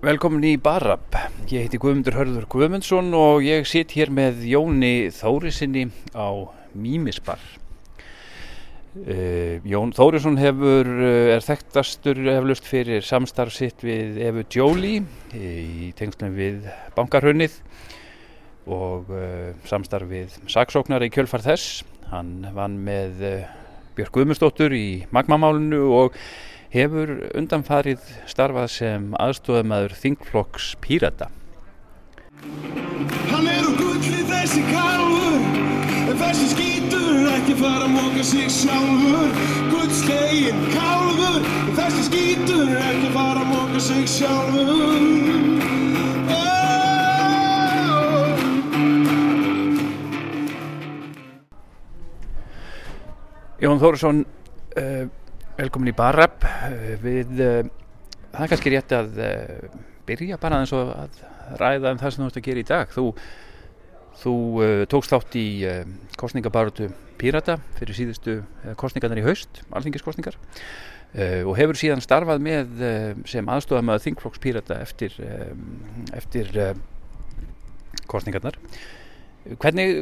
Velkomin í Barab. Ég heiti Guðmundur Hörður Guðmundsson og ég sitt hér með Jóni Þórisinni á Mímisbar. Uh, Jón Þórisson hefur, uh, er þekktastur eflust fyrir samstarf sitt við Efu Jolie í tengslum við bankarhunnið og uh, samstarf við saksóknar í kjölfar þess. Hann vann með Björg Guðmundsdóttur í magmamálunu og hefur undanfarið starfað sem aðstofamæður Þingflokks Pírata. Hann er úr gulli þessi kálfur þessi skítur ekki fara að móka sig sjálfur Gullslegin kálfur þessi skítur ekki fara að móka sig sjálfur. Jón Þórisson, uh, velkomin í Barab. Uh, við, uh, það er kannski rétt að byrja bara eins og að ræða um það sem þú ert að gera í dag. Þú, þú tókst þátt í kostningabarutu Pírata fyrir síðustu kostningarnar í haust, alþingiskostningar. Og hefur síðan starfað með sem aðstofamöða Þingflokks Pírata eftir, eftir kostningarnar. Hvernig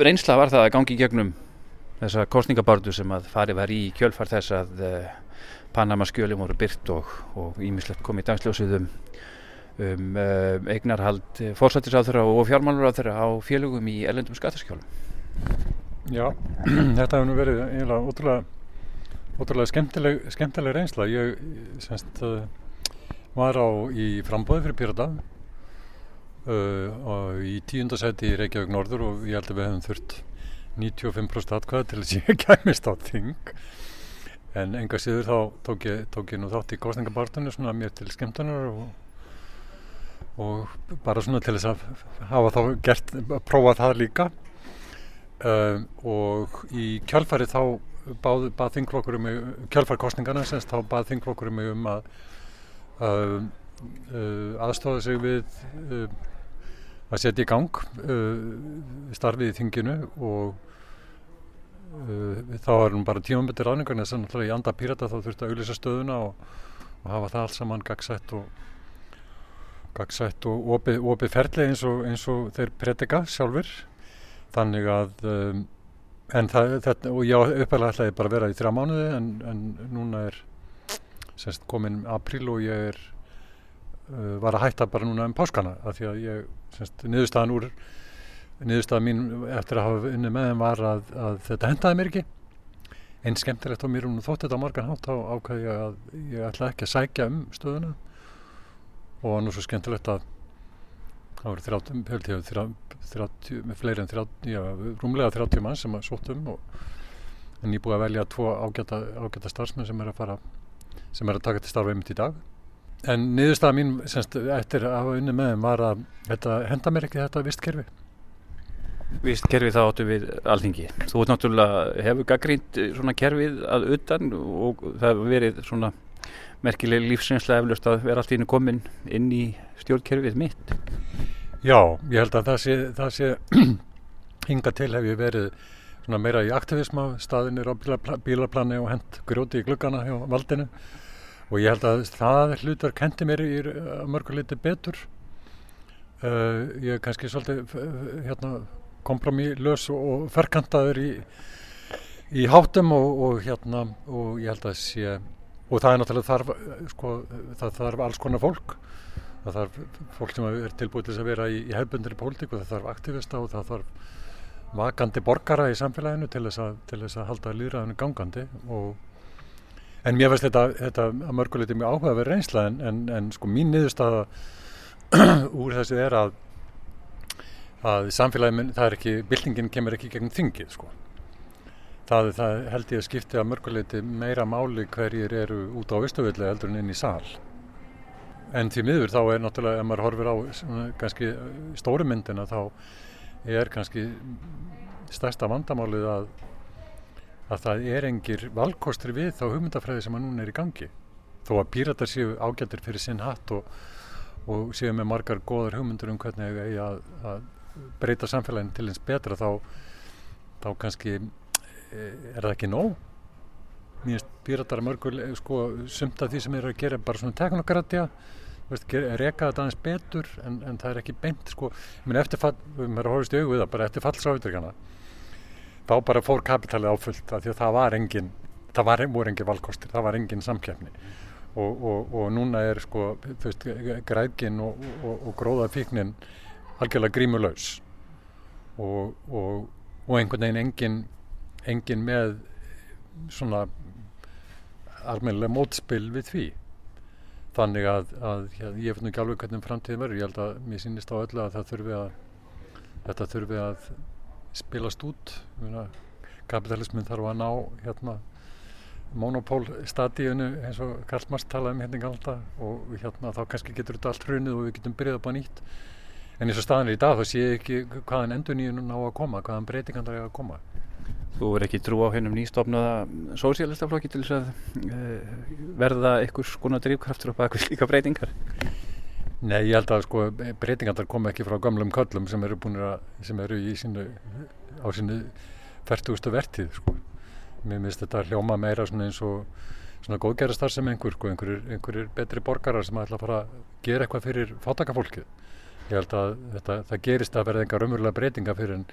reynsla var það að gangi í gegnum þessa kostningabardu sem að farið var í kjölfar þess að Panama skjöli voru byrt og ímislegt komið dagsljósið um, um eignarhald fórsættisáþurra og fjármálur á félögum í ellendum skattaskjálum. Já, þetta hefur nú verið eiginlega ótrúlega ótrúlega skemmtileg, skemmtileg reynsla ég semst uh, var á í frambóði fyrir Pyrrata uh, í tíundasæti í Reykjavík Norður og ég held að við hefum þurft 95% atkvæða til þess að ég kæmist á þing. En enga síður þá tók ég, tók ég nú þátt í kostningabartunni svona mér til skemmtunar og, og bara svona til þess að hafa þá gert, prófað það líka. Uh, og í kjálfari þá bað, bað þingflokkur um kjálfarkostningana semst þá bað þingflokkur um að uh, uh, aðstofa sig við uh, að setja í gang starfið í þinginu og þá er hún bara tímamöttir aðningarna þess að náttúrulega í anda pírata þá þurfti að auðvisa stöðuna og, og hafa það alls saman gagsætt og gagsætt og opið, opið ferli eins og, eins og þeir predika sjálfur þannig að um, en það, þetta, og ég uppalega ætlaði bara að vera í þrjá mánuði en, en núna er semst komin april og ég er uh, var að hætta bara núna um páskana af því að ég, semst, niðurstaðan úr niðurstaðan mín eftir að hafa unni með þeim var að, að þetta hendaði mér ekki einn skemmtilegt og mér um þótt þetta á margan hátt á ákvæði að ég ætla ekki að sækja um stöðuna og nú svo skemmtilegt að það voru 30, held ég, 30, með fleiri en 30, já, rúmlega 30 mann sem að sóttum og en ég búið að velja tvo ágæta, ágæta starfsmenn sem er að fara, sem er að taka til starfa einmitt í dag. En niðurstaða mín, semst, eftir að hafa unni með þeim var að þetta henda mér ekki þetta vistkerfi. Vistkerfi þá áttu við alþingi. Þú ert náttúrulega, hefur gaggrínt svona kerfið að utan og það hefur verið svona merkileg lífsinslega eflust að vera allt í hennu komin inn í stjórnkerfið mitt. Já, ég held að það sé, það sé hinga til hef ég verið svona meira í aktivisma, staðinir á bílaplani og hend grjóti í gluggana hjá valdinu og ég held að það hlutar kendi mér í mörguleiti betur. Uh, ég er kannski svolítið hérna, kompromílös og ferkantaður í, í hátum og, og, hérna, og ég held að sé og það er náttúrulega þarf, sko, það þarf alls konar fólk. Það þarf fólk sem er tilbúið til að vera í, í hefbundinni pólitík og það þarf aktivista og það þarf vakandi borgara í samfélaginu til þess að, til þess að halda líðræðinu gangandi og en mér veist þetta, þetta að mörguleiti mjög áhuga að vera reynsla en, en, en sko mín niðurstaða úr þessu er að að samfélaginu, það er ekki, byltingin kemur ekki gegn þingið sko Það, það held ég að skipti að mörguleiti meira máli hverjir eru út á Ístaföldu heldur en inn í sál. En því miður þá er náttúrulega, ef maður horfir á kannski stóru myndina þá er kannski stærsta vandamálið að, að það er engir valkostri við þá hugmyndafræði sem að núna er í gangi. Þó að píratar séu ágættir fyrir sinn hatt og, og séu með margar góðar hugmyndur um hvernig eigi að, að breyta samfélagin til eins betra þá, þá kannski er það ekki nóg? Mér finnst píratar mörgur sko, sumt af því sem er að gera bara svona teknokratja reka þetta aðeins betur en, en það er ekki beint sko, ég meina eftir fall, við erum að horfast í það bara eftir fall sávitryggjana þá bara fór kapitalið áfullt því að það var engin það var, voru engin valkostir, það var engin samkeppni. Og, og, og núna er sko, veist, græðgin og, og, og gróða fíknin algjörlega grímulaus. Og, og, og einhvern veginn engin, engin með svona almennilega mótspil við því. Þannig að, að ja, ég nú ekki alveg hvernig framtíðin verður, ég held að mér sýnist á öllu að það þurfi að þetta þurfi að spilast út. Kapitalismin þarf að ná hérna monopólstadíunu eins og Karl Marx talaði um hérna galda og hérna þá kannski getur þetta allt hrunið og við getum byrjað upp á nýtt en eins og staðan er í dag þá sé ég ekki hvaðan endur nýjun á að koma, hvaðan breytingandar er að koma Þú er ekki trú á hennum nýstofnaða sósíalistaflokki til þess að uh, verða einhvers konar drivkraftur á bakvið slíka breytingar? Nei, ég held að sko breytingandar koma ekki frá gamlum köllum sem eru búin að, sem eru í sínu, á sínu færtugustu vertíð sko. Mér finnst þetta hljóma meira svona eins og svona góðgerastar sem einhver, sko, einhverjir, einhverjir betri borgarar sem ætla að fara að gera eitthvað fyrir fátakafólkið. Ég held að þetta, það gerist að verða enga raunverulega breytinga fyrir en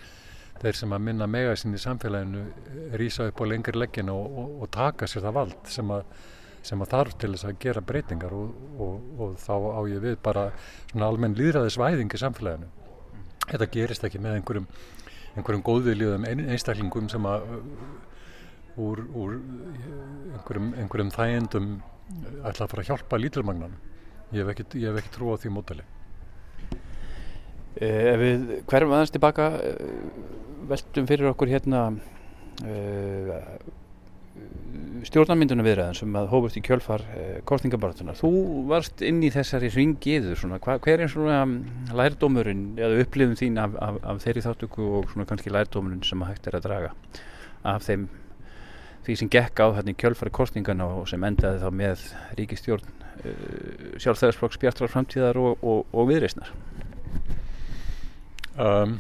þeir sem að minna mega sín í samfélaginu rýsa upp á lengri leggin og, og, og taka sér það vald sem að, sem að þarf til þess að gera breytingar og, og þá á ég við bara svona almenn líðræðisvæðing í samfélaginu. Þetta gerist ekki með einhverjum, einhverjum góðviljuðum einstaklingum sem að úr, úr einhverjum, einhverjum þægendum ætla að fara að hjálpa lítilmagnan. Ég hef ekki, ekki trú á því mótali. Ef við hverjum aðeins tilbaka veltum fyrir okkur hérna uh, stjórnarmynduna viðræðan sem að hófust í kjölfar uh, kostningabaratunar. Þú varst inn í þessari hva, hver er svona lærdómurinn eða upplifum þín af, af, af þeirri þáttöku og svona kannski lærdómurinn sem að hægt er að draga af þeim því sem gekk á hérna í kjölfari kostningana og sem endaði þá með ríkistjórn uh, sjálfstæðarsflokks bjartrar framtíðar og, og, og viðreysnar. Um,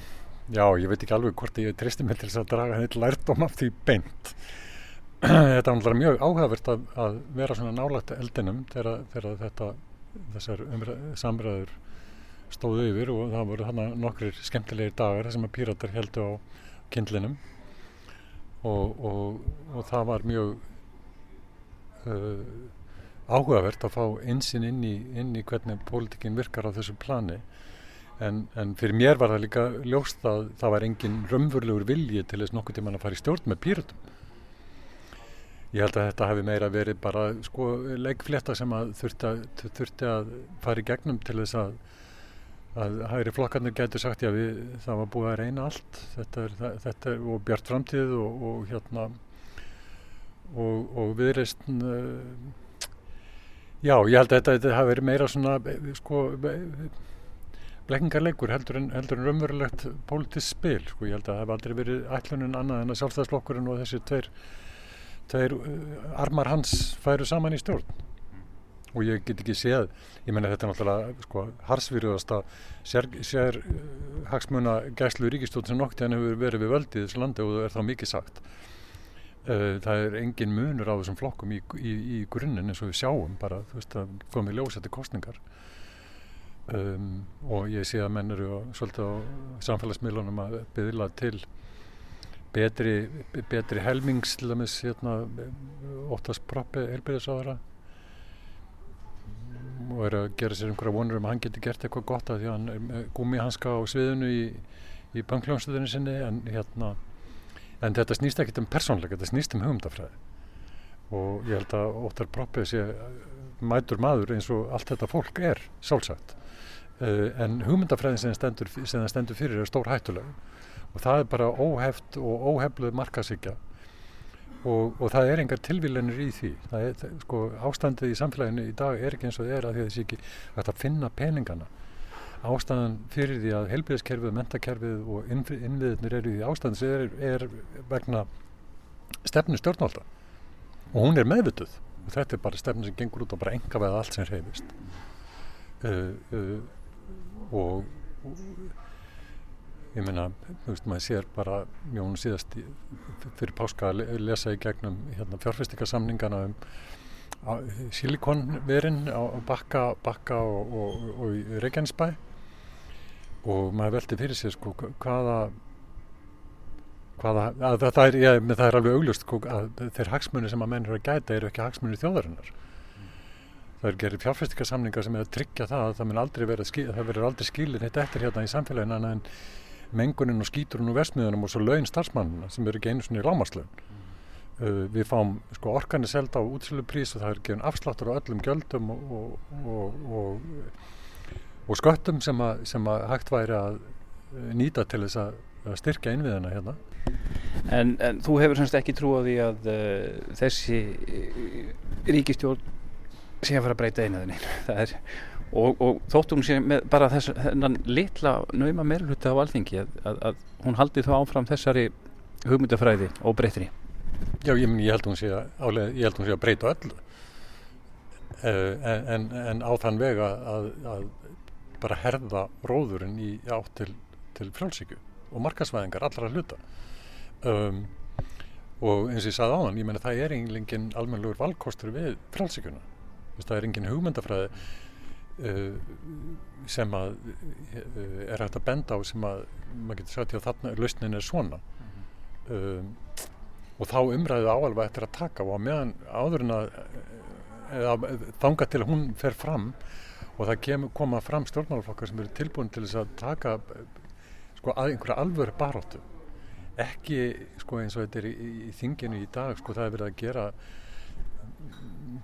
já, ég veit ekki alveg hvort ég tristi mig til þess að draga þetta lærdóm af því beint. þetta var náttúrulega mjög áhugavert að, að vera svona nálagt eldinum þegar, þetta, þessar samræður stóðu yfir og það voru þarna nokkrir skemmtilegir dagar sem að píratar heldu á kindlinum og, og, og það var mjög uh, áhugavert að fá einsinn inn í, inn í hvernig pólitikinn virkar á þessu plani En, en fyrir mér var það líka ljóst að það var engin raunverulegur vilji til þess nokkuð tíman að fara í stjórn með pýratum. Ég held að þetta hefði meira verið bara sko, leikflétta sem að þurfti, að þurfti að fara í gegnum til þess að, að hægri flokkarnir getur sagt já við það var búið að reyna allt þetta er, þetta er, og bjart framtíð og, og hérna og, og viðreist uh, já ég held að þetta, þetta hafi verið meira svona sko blekkingarleikur heldur en, heldur en raunverulegt pólitísk spil sko. ég held að það hef aldrei verið ætlunin annað en að sjálfstæðslokkurinn og þessi tveir, tveir uh, armar hans færu saman í stjórn. Og ég get ekki séð ég menna þetta er náttúrulega sko, harsvíruðasta sér, sér uh, hagsmuna gæslu ríkistjórn sem nokt en hefur verið við völdið í þessu landi og það er þá mikið sagt. Uh, það er engin munur á þessum flokkum í, í, í grunninn eins og við sjáum bara þú veist að komið ljósætti kostningar Um, og ég sé að menn eru svolítið á samfélagsmiðlunum að byggla til betri, betri helmings til dæmis hérna, óttast proppi helbyrðisáðara og er að gera sér einhverja vonur um að hann geti gert eitthvað gott að því að hann er gúmihanska á sviðinu í, í bankljónstöðinu sinni. En, hérna, en þetta snýst ekkit um persónleika, þetta snýst um hugumdafræði og ég held að óttar proppi sé mætur maður eins og allt þetta fólk er sjálfsagt. Uh, en hugmyndafræðin sem það stendur, stendur fyrir er stór hættuleg og það er bara óheft og óhefluð markasíkja og, og það er engar tilvílanir í því. Það er, það, sko, ástandið í samfélaginu í dag er ekki eins og það er að því að þessi ekki hægt að finna peningana. Ástæðan fyrir því að helbriðskerfið, mentakerfið og innviðinir eru í ástæðan sem er, er vegna stefnu stjórnvalda. Og hún er meðvituð. Og þetta er bara stefnu sem gengur út og bara enga veða allt sem reyfist uh, uh, og, og ég meina, þú veist, maður sér bara mjónu síðast í, fyrir páska að lesa í gegnum hérna, fjárfestingarsamningana um, silikonverin á bakka, bakka og, og, og í Reykjanesbæ. Og maður veldi fyrir sér sko hvaða hvaða, að, það, það, er, ég, það er alveg auglust sko, að þeir hagsmunni sem að menn eru að gæta eru ekki hagsmunni þjóðarinnar það er gerið fjárfæstingarsamningar sem er að tryggja það að það mun aldrei vera það verður aldrei skilin eitt eftir hérna í samfélaginu en mengunin og skíturinn og versmiðunum og svo laun starfsmannina sem eru ekki einu svona í lámaslaun uh, við fáum sko orkan er selda á útsöluprís og það er gefin afsláttur á öllum gjöldum og, og, og, og sköttum sem að, sem að hægt væri að nýta til þess að, styrkja innviðina hérna. En, en þú hefur semst ekki trú á því að uh, þessi ríkistjórn sé að fara að breyta einaðinni og, og þóttum sé með bara þess, þennan litla nauma meirluta á alþingi að, að, að hún haldi þá áfram þessari hugmyndafræði og breytri Já, ég, ég held hún sé að, álega, held hún sé að breyta öllu. Uh, en, en á þann vega að, bara herða róðurinn í átt til, til frálsíku og markasvæðingar allra hluta. Um, og eins og ég sagði á hann, ég menna það er enginn almenlegur valkostur við frálsíkuna það er enginn hugmyndafræði uh, sem að uh, er hægt að benda á sem að maður getur sagt að þarna lausnin er svona. Um, og þá umræðið áalvað eftir að taka og meðan áðurinn að þanga til að hún fer fram og það kem, koma fram stjórnmálaflokkar sem eru tilbúin til þess að taka sko, að einhverja alvöru baróttu ekki sko, eins og þetta er í, í þinginu í dag sko, það er verið að gera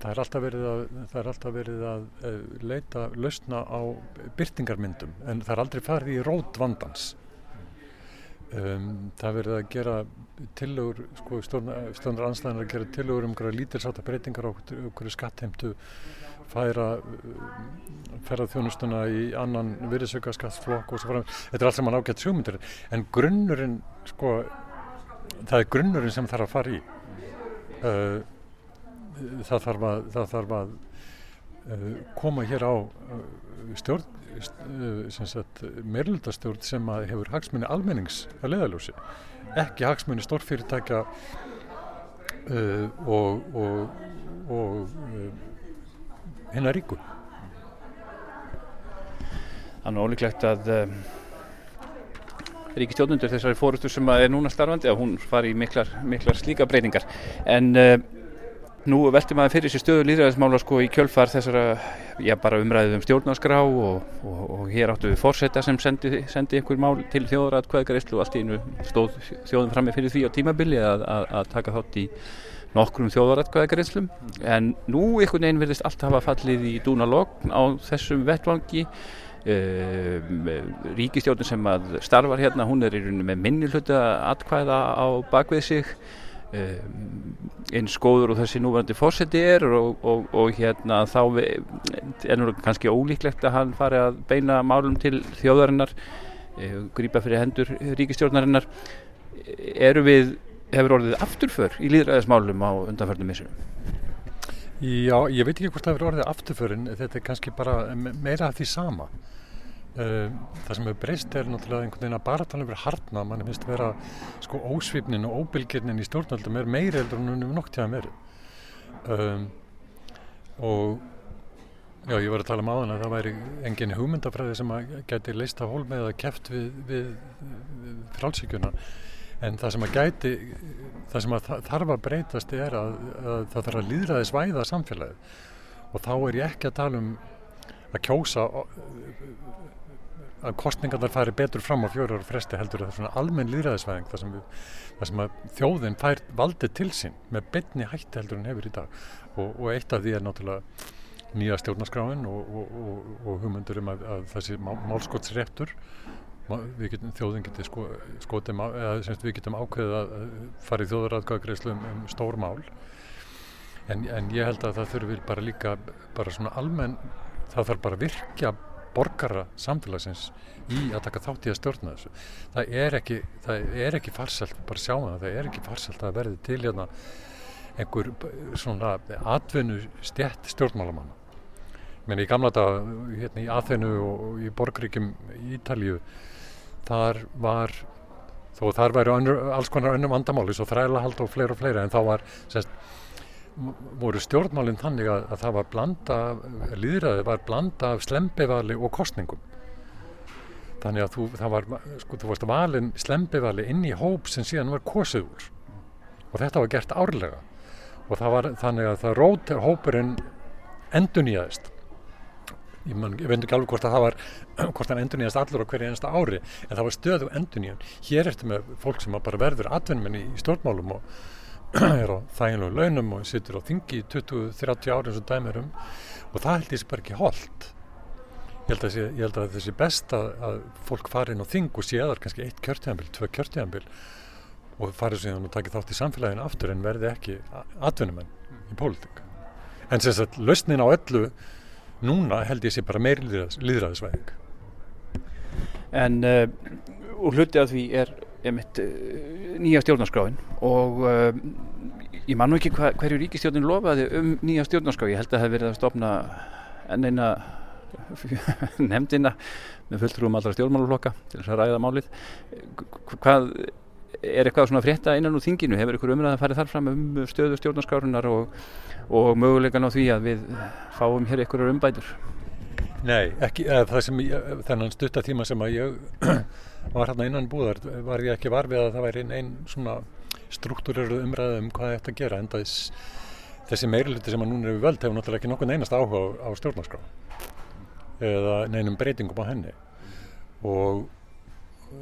það er alltaf verið að, alltaf verið að uh, leita lausna á byrtingarmyndum en það er aldrei farið í rót vandans. Um, það er verið að gera tillögur, sko stjórnar anstæðan að gera tillögur um einhverja lítilsáta breytingar á einhverju skattheimtu færa ferða þjónustuna í annan virðisauka skattflokk og svo fara þetta er allt saman ágætt sjómyndir en grunnurinn sko það er grunnurinn sem þarf að fara í. Uh, það þarf að, það þarf að uh, koma hér á uh, stjórn meirlutastjórn sem að hefur hagsmunni almennings að leðaljósi ekki hagsmunni stórfyrirtækja og og, og hennar ríku. Þannig ólíklegt að um, ríkistjónundur þessari fórustu sem er núna starfandi að hún fari í miklar, miklar slíka breytingar. En uh, nú velti maður fyrir sér stöðu líðræðismála sko í kjölfar þessara já bara umræðið um stjórnarskrá og, og, og hér áttu við fórsetta sem sendi, sendi einhver mál til hvaða greiðslu og allt í innu stóð þjóðum fram með fyrir því á tímabili að, að, að taka þátt í nokkrum þjóðaratkvæðagreifslum en nú einhvern veginn verðist allt hafa fallið í dúna logn á þessum vettvangi. Uh, ríkistjórnum sem að starfar hérna hún er í rauninu með minni hluta atkvæða á bakvið sig eins góður og þessi núverandi fórseti er og, og, og hérna þá er nú kannski ólíklegt að hann fari að beina málum til þjóðarinnar uh, grípa fyrir hendur ríkistjórnarinnar eru við hefur orðið afturför í líðræðismálum á undanförnum missunum? Já, ég veit ekki hvort það hefur orðið afturför en þetta er kannski bara meira af því sama. Eh, það sem hefur breyst er náttúrulega einhvern veginn að um verið hartna, mann finnst að vera sko ósvipnin og óbylgirnin í stjórnaldum er meiri eldur en um noktjaða meiri. Um, og já, ég var að tala um áðan að það væri engin hugmyndafræði sem að geti leist af hólmið eða keft við, við, við frálsíkjuna en það sem að gæti það sem að þarf að breytast er að, að það þarf að líðra þess væða samfélagið. Og þá er ég ekki að tala um að kjósa að kostningarnar færi betur fram á fjórar og fresti heldur það er svona almenn líðræðisvæðing það sem, sem að þjóðin fær valdið til sín með betni hætti heldur en hefur í dag. Og, og eitt af því er náttúrulega nýja stjórnaskráin og, og, og hugmyndur um að, að þessi málskottsréttur við getum, þjóðin getur sko, skotum, eða semst við getum ákveðið að fara í þjóðaratkvæðagreyslu um, um stór mál. En, en ég held að það þurfir bara líka bara svona almenn, það þarf bara virkja borgara samfélagsins í að taka þátt í að stjórna þessu. Það er ekki, það er ekki farselt bara sjáum það, það er ekki farselt að verði til hérna einhver svona atvinnu stjætt stjórnmálamanna. Menn í gamla dag hérna í Aþenu og í borgríkjum í Ítalju þar var þó þar væri alls konar önnum vandamáli svo þræla hald og fleira og fleira en þá var sérst, voru stjórnmálinn þannig að, að það var blanda, líðræði var blanda af slembivali og kostningum. Þannig að þú, það var, sko, þú varst valin slembivali inn í hóp sem síðan var kosið úr. Og þetta var gert árlega. Og það var þannig að það rót hópurinn endunýjaðist. Ég, ég veit ekki alveg hvort að það var, hvort hann endunýjaðist allur á hverju einasta ári, en það var stöðu endunýjan. Hér ertu með fólk sem bara verður atvinnmenni í stjórnmálum og er á þæginlega launum og sittur á þingi í 20-30 ári eins og dæmirum og það held ég sé bara ekki holdt ég ég held að þessi best að, að fólk fari inn á þing og séðar kannski eitt kjörtíðanbíl, tvö kjörtíðanbíl og fari síðan og taki þátt í samfélaginu aftur en verði ekki atvinnumenn í pólitík. En sem sagt, lausnin á öllu núna held ég sé bara meir líðræðisvæðing En uh, úr hluti að því er einmitt, uh, nýja stjórnarskráin og uh, ég man nú ekki hva, hverju ríkistjórnin lofaði um nýja stjórnarskrá. Ég held að það hef verið að stopna enn eina nefndina með fulltrúum allra stjórnmáluflokka til þess að ræða málið. Hvað er eitthvað svona frétta innan úr þinginu? Hefur ykkur umræðað að fara þar fram um stöðu stjórnarskrárunar og, og mögulegan á því að við fáum hér ykkur umbætur? Nei, ekki, það sem ég, þennan stuttatíma sem að ég var hérna innan búðar var ég ekki varfið að það væri einn svona struktúröru umræðu um hvað þetta gera en þess, þessi meiriluti sem að núna er við völd hefur náttúrulega ekki nokkuð einast áhuga á, á stjórnarskrá eða neinum breytingum á henni. Og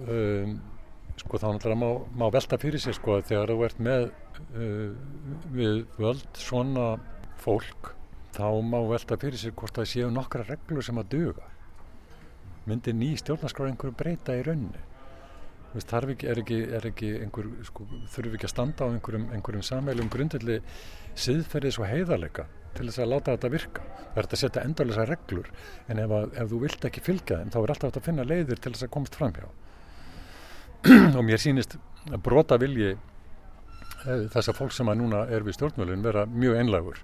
um, sko þá náttúrulega má, má velta fyrir sig sko þegar þú ert með uh, við völd svona fólk þá má velta fyrir sig hvort það séu nokkra reglur sem að duga myndir ný stjórnarskrá einhverju breyta í rauninni Veist, ekki, er ekki, er ekki einhver, sko, þurfum ekki að standa á einhverjum, einhverjum samveilum grundilli siðferðis og heiðarleika til þess að láta þetta virka. Það er að setja endurlega reglur en ef, að, ef þú vilt ekki fylgja þeim þá er alltaf að finna leiðir til þess að komast fram hjá. og mér sýnist að brota vilji eh, þess að fólk sem að núna er við stjórnmjölun vera mjög einlagur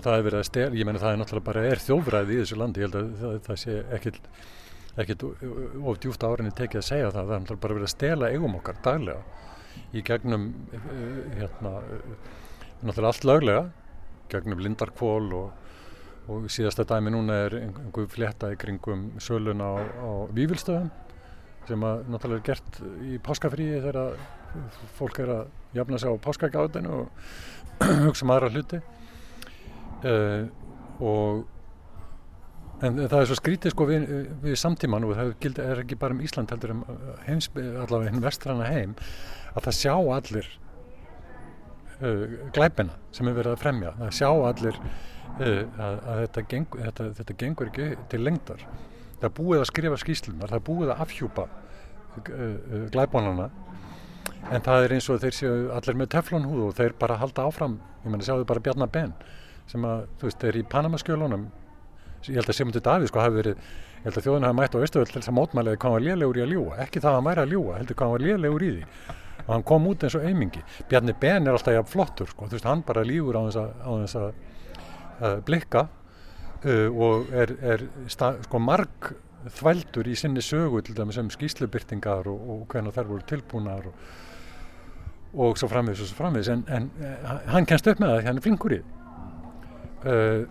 og það er verið að stela, ég menna það er náttúrulega bara er þjófræði í þessu landi, ég held að það, það sé ekkert ekkert of djúft árinni tekið að segja það, það er bara verið að stela eigum okkar daglega í gegnum hérna náttúrulega allt löglega gegnum lindarkvól og, og síðasta dæmi núna er einhver fletta í kringum sölun á, á vývilstöðum sem að náttúrulega er gert í páskafríi þegar fólk er að jafna sig á páskagáðinu og hugsa um aðra hluti uh, og En það er svo skrítið sko við, við samtíman og það er ekki bara um Ísland heldur um uh, heims, allavega hinn vestrana heim að það sjá allir uh, glæpina sem er verið að fremja. Það sjá allir uh, að, að þetta, geng, þetta, þetta gengur ekki til lengdar. Það búið að skrifa skýslunar, það búið að afhjúpa uh, glæbánana en það er eins og þeir séu allir með teflonhúð og þeir bara halda áfram. Ég menna sjáðu bara Bjarnar Ben sem að þú veist, þeir í Panamaskjölunum. Ég held að Sigmundur Davíð sko hafi verið ég held að þjóðin hafi mætt á Östuðöld til þess að mótmælega hvað hann var lélegur í að ljúa, ekki það að hann væri að ljúa heldur hvað hann var lélegur í því. Og hann kom út eins og eimingi, Bjarni Ben er alltaf jafn flottur sko, þú veist hann bara ljúur á þess að, uh, blikka uh, og er, er stað, sko marg þvældur í sinni sögu til dæmis um skýslubyrtingar og, og hvernig þær voru tilbúnar og, og svo framvegis og svo framvegis. En, en hann kennst upp með það, hann er flinkur í uh,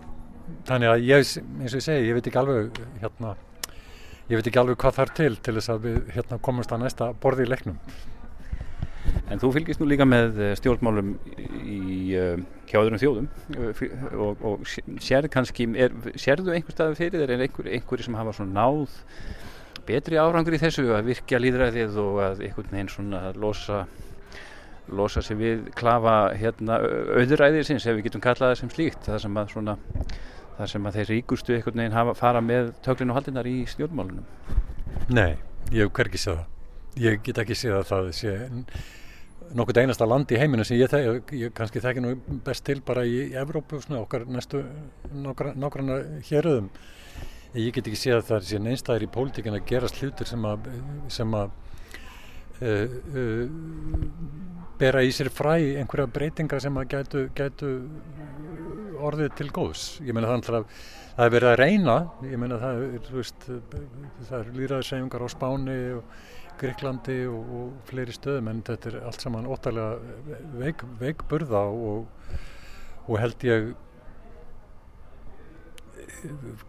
þannig að ég, eins og ég segi, ég veit ekki alveg hérna, ég veit ekki alveg hvað þarf til til þess að við hérna, komumst að næsta borði í leiknum. En þú fylgist nú líka með eh, stjórnmálum í uh, hjáðurum þjóðum uh, og, og sérðu kannski, er, sérðu einhver stað fyrir þeir en einhver, einhverju sem hafa svona náð betri árangur í þessu að virkja líðræðið og að einhvern veginn svona losa losa sig við klafa hérna auðræðir sinns ef við getum kallað það sem slíkt það sem að svona þar sem að þeir ríkustu einhvern veginn hafa, fara með töklinu haldinar í stjórnmálunum? Nei, ég hef hverkið séð það. Ég get ekki séð að það sé nokkuð einasta land í heiminu sem ég, ég, ég kannski þekki nú best til bara í, Evrópu, svona, okkar næstu nákvæmna héröðum. Ég get ekki séð að það sé einstæðir í pólitíkin að gera slutur sem að, sem að bera í sér fræ einhverja breytinga sem að gætu, gætu orðið til góðs. Ég meina þannig að það er verið að reyna, ég meina það er, veist, það er líraðissegjungar á Spáni og Greiklandi og, og fleiri stöðum en þetta er allt saman óttalega veik, veik burða og, og held ég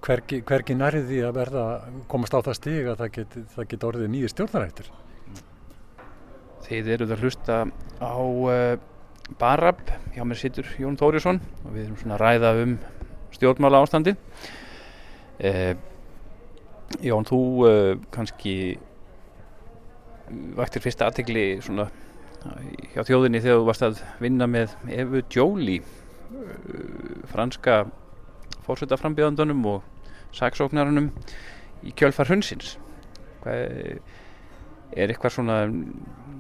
hvergi, hvergi nærði að verða komast á það stig að það get, það get orðið nýjir stjórnarættir Þið eruð að hlusta á uh, Barab, hjá mér sittur Jón Þórisson og við erum svona að ræða um stjórnmála ástandi uh, Jón, þú uh, kannski vaktir fyrsta aðtegli hjá þjóðinni þegar þú varst að vinna með Evu Jolie franska fórsetaframbjöðandunum og saksóknarunum í kjölfar hundsins Hvað, er eitthvað svona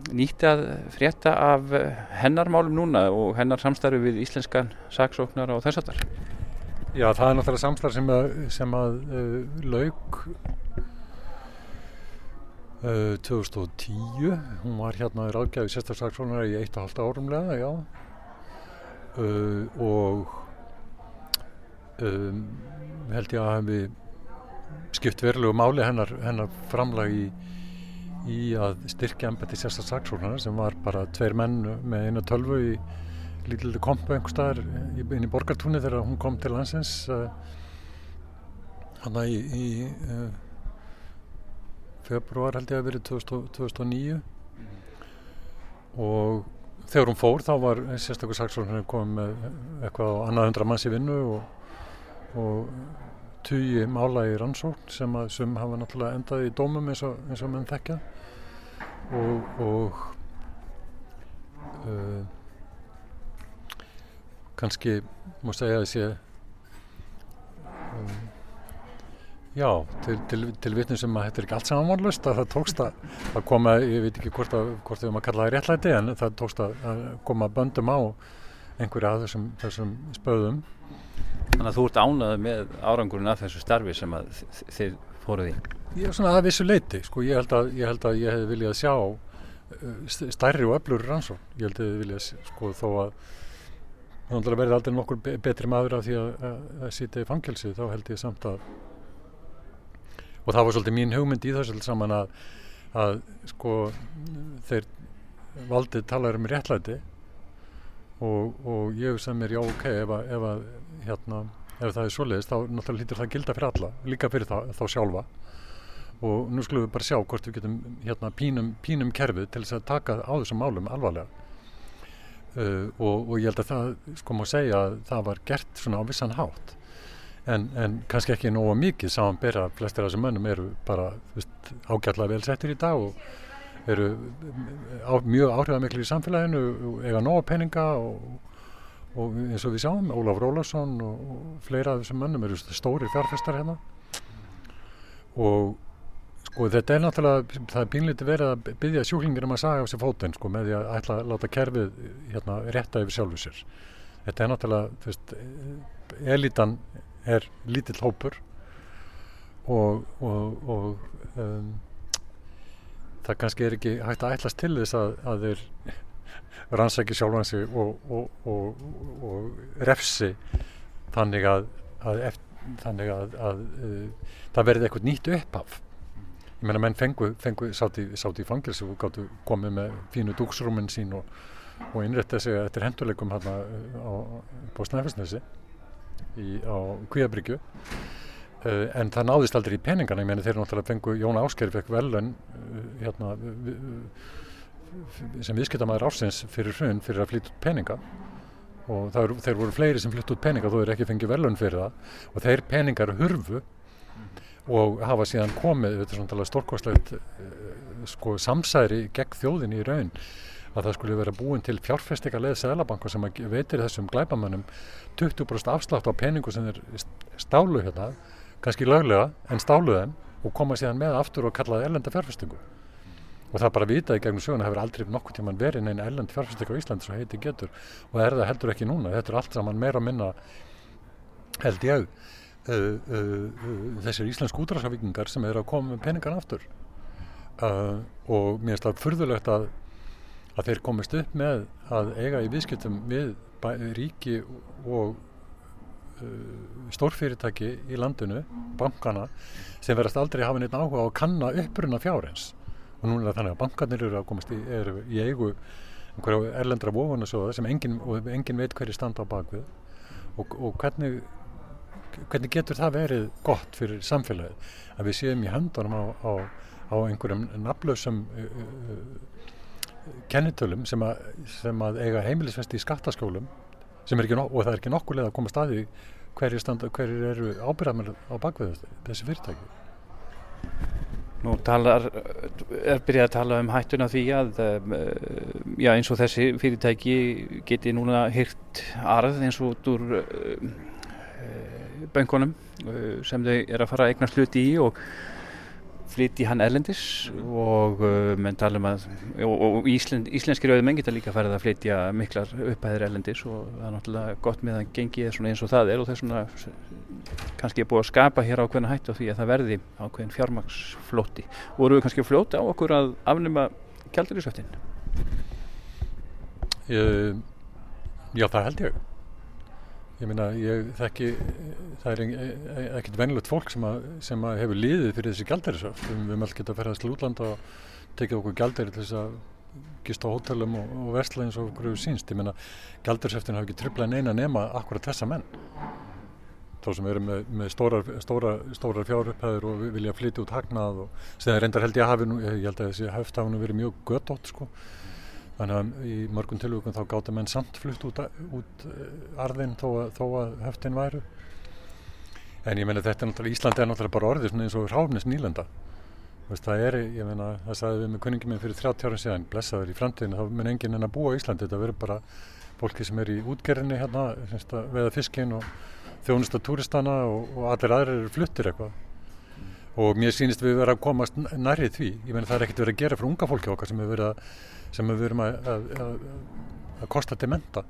nýtt að frétta af hennar málum núna og hennar samstarfi við íslenskan saksóknar og þess að þar Já, það er náttúrulega samstarf sem að, sem að uh, lauk uh, 2010 hún var hérna í ráðgjafi sérstaksaksóknar í eitt og halvt árumlega, já. Uh, og um, held ég að hefði skipt verulegu máli hennar, hennar framlag í, í að styrkja embætti sérstaklega saksóknar sem var bara tveir menn með eina tölvu í lítildi kompu einhver staðar inn í borgartúni þegar hún kom til landsins hann í, í uh, februar held ég að verið 2000, 2009 og þegar hún fór þá var sérstaklega saksóknar komið með eitthvað á annað hundra manns í vinnu og og tugi mála í rannsókn sem að sem hafa náttúrulega endað í dómum eins og, eins og menn þekkja. Og, og uh, kannski má segja að sé um, já, til, til, til vitnum sem að þetta er ekki allt samanvonlust að það tókst að, að koma, ég veit ekki hvort að hvort við maður kalla það réttlæti en það tókst að, að koma böndum á einhverja af þessum, þessum spöðum Þannig að þú ert ánað með árangurinn af þessu starfi sem að þið fóruð í. Ég er svona að vissu leiti, sko, ég held að ég, held að ég hef viljað sjá uh, stærri og öflur rannsókn. Ég held að ég viljað, sko, þó að þá verði aldrei nokkur betri maður af því að, að, að sýta í fangelsi, þá held ég samt að og það var svolítið mín hugmynd í þessu saman að, að sko, þeir valdið talaður um réttlæti og, og ég sem er já ok ef að, ef að hérna, ef það er svoleiðist þá náttúrulega lítur það gilda fyrir alla líka fyrir það, þá sjálfa. Og nú skulum við bara sjá hvort við getum hérna pínum, pínum kerfið til þess að taka á þessum málum alvarlega. Uh, og, og ég held að það sko má segja að það var gert svona á vissan hátt. En, en kannski ekki nóga mikið saman bera flestir af þessum mönnum eru bara veist, ágætlega vel settir í dag og eru á, mjög áhrifamiklir í samfélaginu eiga nóga peninga og og eins og við sjáum, Ólaf Rólarsson og, og fleira af þessum mönnum eru stóri fjárfestar hérna. Og sko þetta er náttúrulega það er pínlítið verið að byggja sjúklingir um að saga á sér fótinn sko með því að ætla að láta kerfið hérna rétta yfir sjálfu sér. Þetta er náttúrulega, veist elitan er lítill hópur og, og, og um, það kannski er ekki hægt að ætlast til þess að, að þeir rannsæki sjálfan sig og, og, og, og refsi þannig að, að, þannig að, að uh, það verði eitthvað nýtt upphaf. Ég meina menn fengu, fengu sátt í, í fangilsi og gáttu komið með fínu dúksrúminn sín og innrætti sig eftir henduleikum hérna á, á Snæfellsnesi á Kvíabryggju. Uh, en það náðist aldrei í peningana. Ég meina þeir náttúrulega fengu Jón Ásker fekk velun uh, hérna sem viðskiptamæður ársins fyrir hrun fyrir að flytja út peninga. Og er, þeir voru fleiri sem flyttu út peninga þó er ekki fengið velun fyrir það. Og þeir peningar hurfu og hafa síðan komið stórkostlegt eh, sko, samsæri gegn þjóðin í raun að það skulle vera búin til fjárfestika leið Sælabanka sem veitir þessum glæbamannum 20% afslátt á peningu sem er stálu hérna, kannski löglega en stáluðan og koma síðan með aftur og kallaði erlenda fjárfestingu og það bara vitaði gegnum söguna hefur aldrei nokkur tíman verið neina ellend fjárfæsleika á Íslandi svo heiti getur. Og er það heldur ekki núna þetta er allt saman meira að minna held ég uh, uh, uh, þessir íslensk útráðsafíkingar sem er að koma með peningan aftur. Og mér finnst það fyrðulegt að, að þeir komist upp með að eiga í viðskiptum við ríki og stórfyrirtæki í landinu, bankana sem verðast aldrei hafa neitt áhuga á að kanna uppruna fjárins og núna þannig að bankarnir eru að komast í, eru í eigu einhverja erlendra vofunasjóða sem engin, engin veit hverju standa á bakvið og, og hvernig, hvernig getur það verið gott fyrir samfélagið að við séum í höndunum á, á, á einhverjum nafnlausum uh, uh, kennitölum sem að, sem að eiga heimilisvesti í skattaskólum no- og það er ekki nokkuð leið að koma staði hverjir, hverjir eru ábyrðamir á bakvið þessi fyrirtæki. Nú talar, er byrjað að tala um hættuna því að um, já, eins og þessi fyrirtæki geti núna hyrt arð eins og út úr um, böngunum uh, sem þau er að fara að eignast hluti í og flytti hann erlendis og uh, menn tala um að og, og Ísland, íslenskir auðmenn geta líka farið að flytja miklar upphæðir erlendis og það er náttúrulega gott með að gengi svona eins og það er og þess vegna kannski er búið að skapa hér ákveðna hættu því að það verði ákveðin fjármagsflótti voru við kannski fljóti á okkur að afnuma kjaldurísöftin? Uh, já, það held ég. Ég meina, ég þekki, það er e- ekkert venilegt fólk sem, að, sem að hefur liðið fyrir þessi gjaldarisöft. Við höfum alltaf getað að ferðast til útlanda og tekið okkur gjaldari til þess að gista á hótelum og, og versla eins og okkur hefur sínst. Ég meina, gjaldarisöftin hafa ekki tröflað neina nema akkurat þessa menn. Þá sem eru með, með stórar, stóra, stórar fjárupphæður og vilja flytja út hagnað og sem reyndar held ég að hafi nú, ég held að þessi höft hafi nú verið mjög göttótt sko. Þannig að í mörgum tilvíkum þá gáta menn samt flutt út, út arðin þó að, þó að höftin væru. En ég meina þetta er náttúrulega, Íslandi er náttúrulega bara orðið eins og ráfnis nýlenda. Veist, það er, ég meina, það sagði við með kunningi minn fyrir 30 ára síðan, blessaður í framtíðinu, þá mun enginn en að búa í Íslandi. Þetta verður bara fólki sem er í útgerðinni hérna, veða fiskinn og þjónusta túristana og, og allir aðrir eru fluttir eitthvað. Og mér sýnist við vera að komast nærrið því. Ég meina það er ekkert verið að gera fyrir unga fólki okkar sem við verið að að, að, að, kosta til menta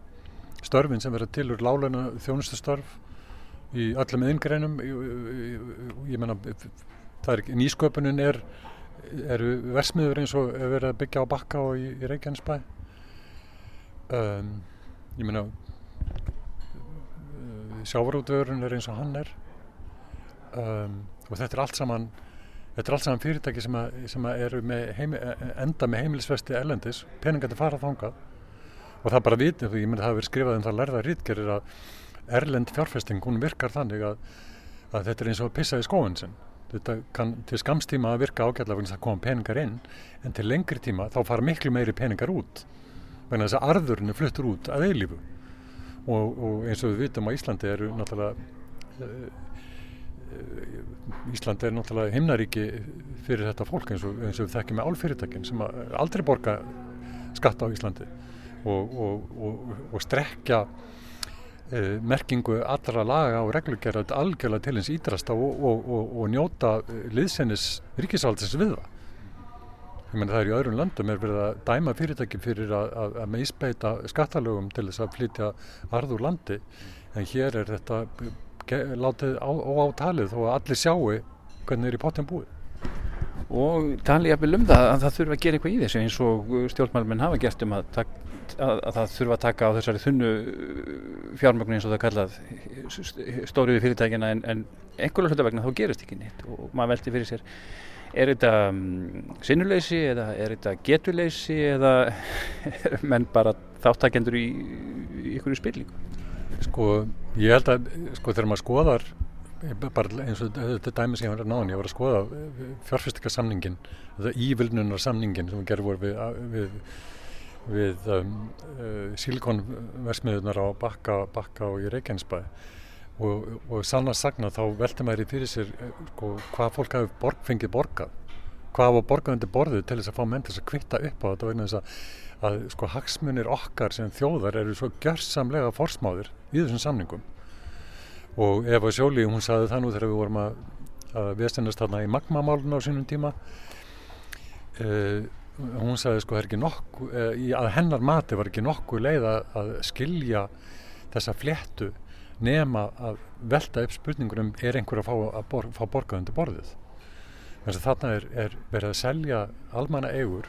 störfin sem verður til úr láleina þjónustustörf í öllum yðingreinum ég menna það er er versmiður eins og er verið að byggja á bakka og í, í Reykjanesbæ. Um, ég menna sjávarútvörun er eins og hann er. Um, og þetta er allt saman er allt saman fyrirtæki sem, að, sem að með heimi, enda með heimilisvesti ellendis, peningandi fara þangað og það bara vitið, ég myndi að það verið skrifað um það lærða rítgerir að erlend fjárfesting, hún virkar þannig að, að þetta er eins og að pissa í skóin sinn. Þetta kann til skamstíma að virka ágætlega vegna þess að koma peningar inn en til lengri tíma þá fara miklu meiri peningar út vegna þess að arðurinn fluttur út að eilífu og, og eins og við vitum á Íslandi eru náttúrulega Ísland er náttúrulega himnaríki fyrir þetta fólk eins og, eins og við þekkjum með álfyrirtækin sem aldrei borga skatt á Íslandi og, og, og strekja uh, merkingu allra laga og reglugjara algjörlega til eins ídrasta og njóta liðsennis ríkisvaldsins við það. Ég menn það er í öðrum landum er verið að dæma fyrirtæki fyrir að, að, að meispeita skattalögum til þess að flytja arð úr landi en hér er þetta látið óátalið að allir sjáu hvernig er í pottin búið. Og talið jafnvel um það að það þurfa að gera eitthvað í þessu eins og stjórnmálmenn hafa gert um að, að, að það þurfa að taka á þessari þunnu fjármögnu eins og það kallað stóriði fyrirtækina en, en einhverju hluta vegna þá gerist ekki nýtt og maður veldi fyrir sér er þetta um, sinnuleysi eða er þetta getuleysi eða er menn bara þáttakendur í, í ykkur spillingu? Sko, ég held að, sko, þegar maður skoðar, bara eins og þetta dæmi sem ég var að náðan, ég var að skoða fjárfestingarsamningin, þetta ívilnunarsamningin sem gerum voru við, við, við um, uh, sílikonversmiðunar á Bakka, Bakka og í Reykjanesbæ. Og, og sann að sagna þá velti maður í fyrir sér, sko, hvað fólk hafi borg, fengið borgað, hvað var borgað undir borðið til þess að fá menn til þess að kvitta upp á þetta vegna þess að að sko hagsmunir okkar sem þjóðar eru svo gjörsamlega forsmáðir í þessum samningum. Og Eva Sjóli hún saði það nú þegar við vorum að, að viðstendast þarna í magmamálun á sínum tíma. Uh, hún saði sko nokku, uh, að hennar mati var ekki nokkuð leið að skilja þessa fléttu nema að velta upp spurningunum er einhver að fá, bor, fá borgað undir borðið? Þannig að þarna er, er verið að selja almanna eigur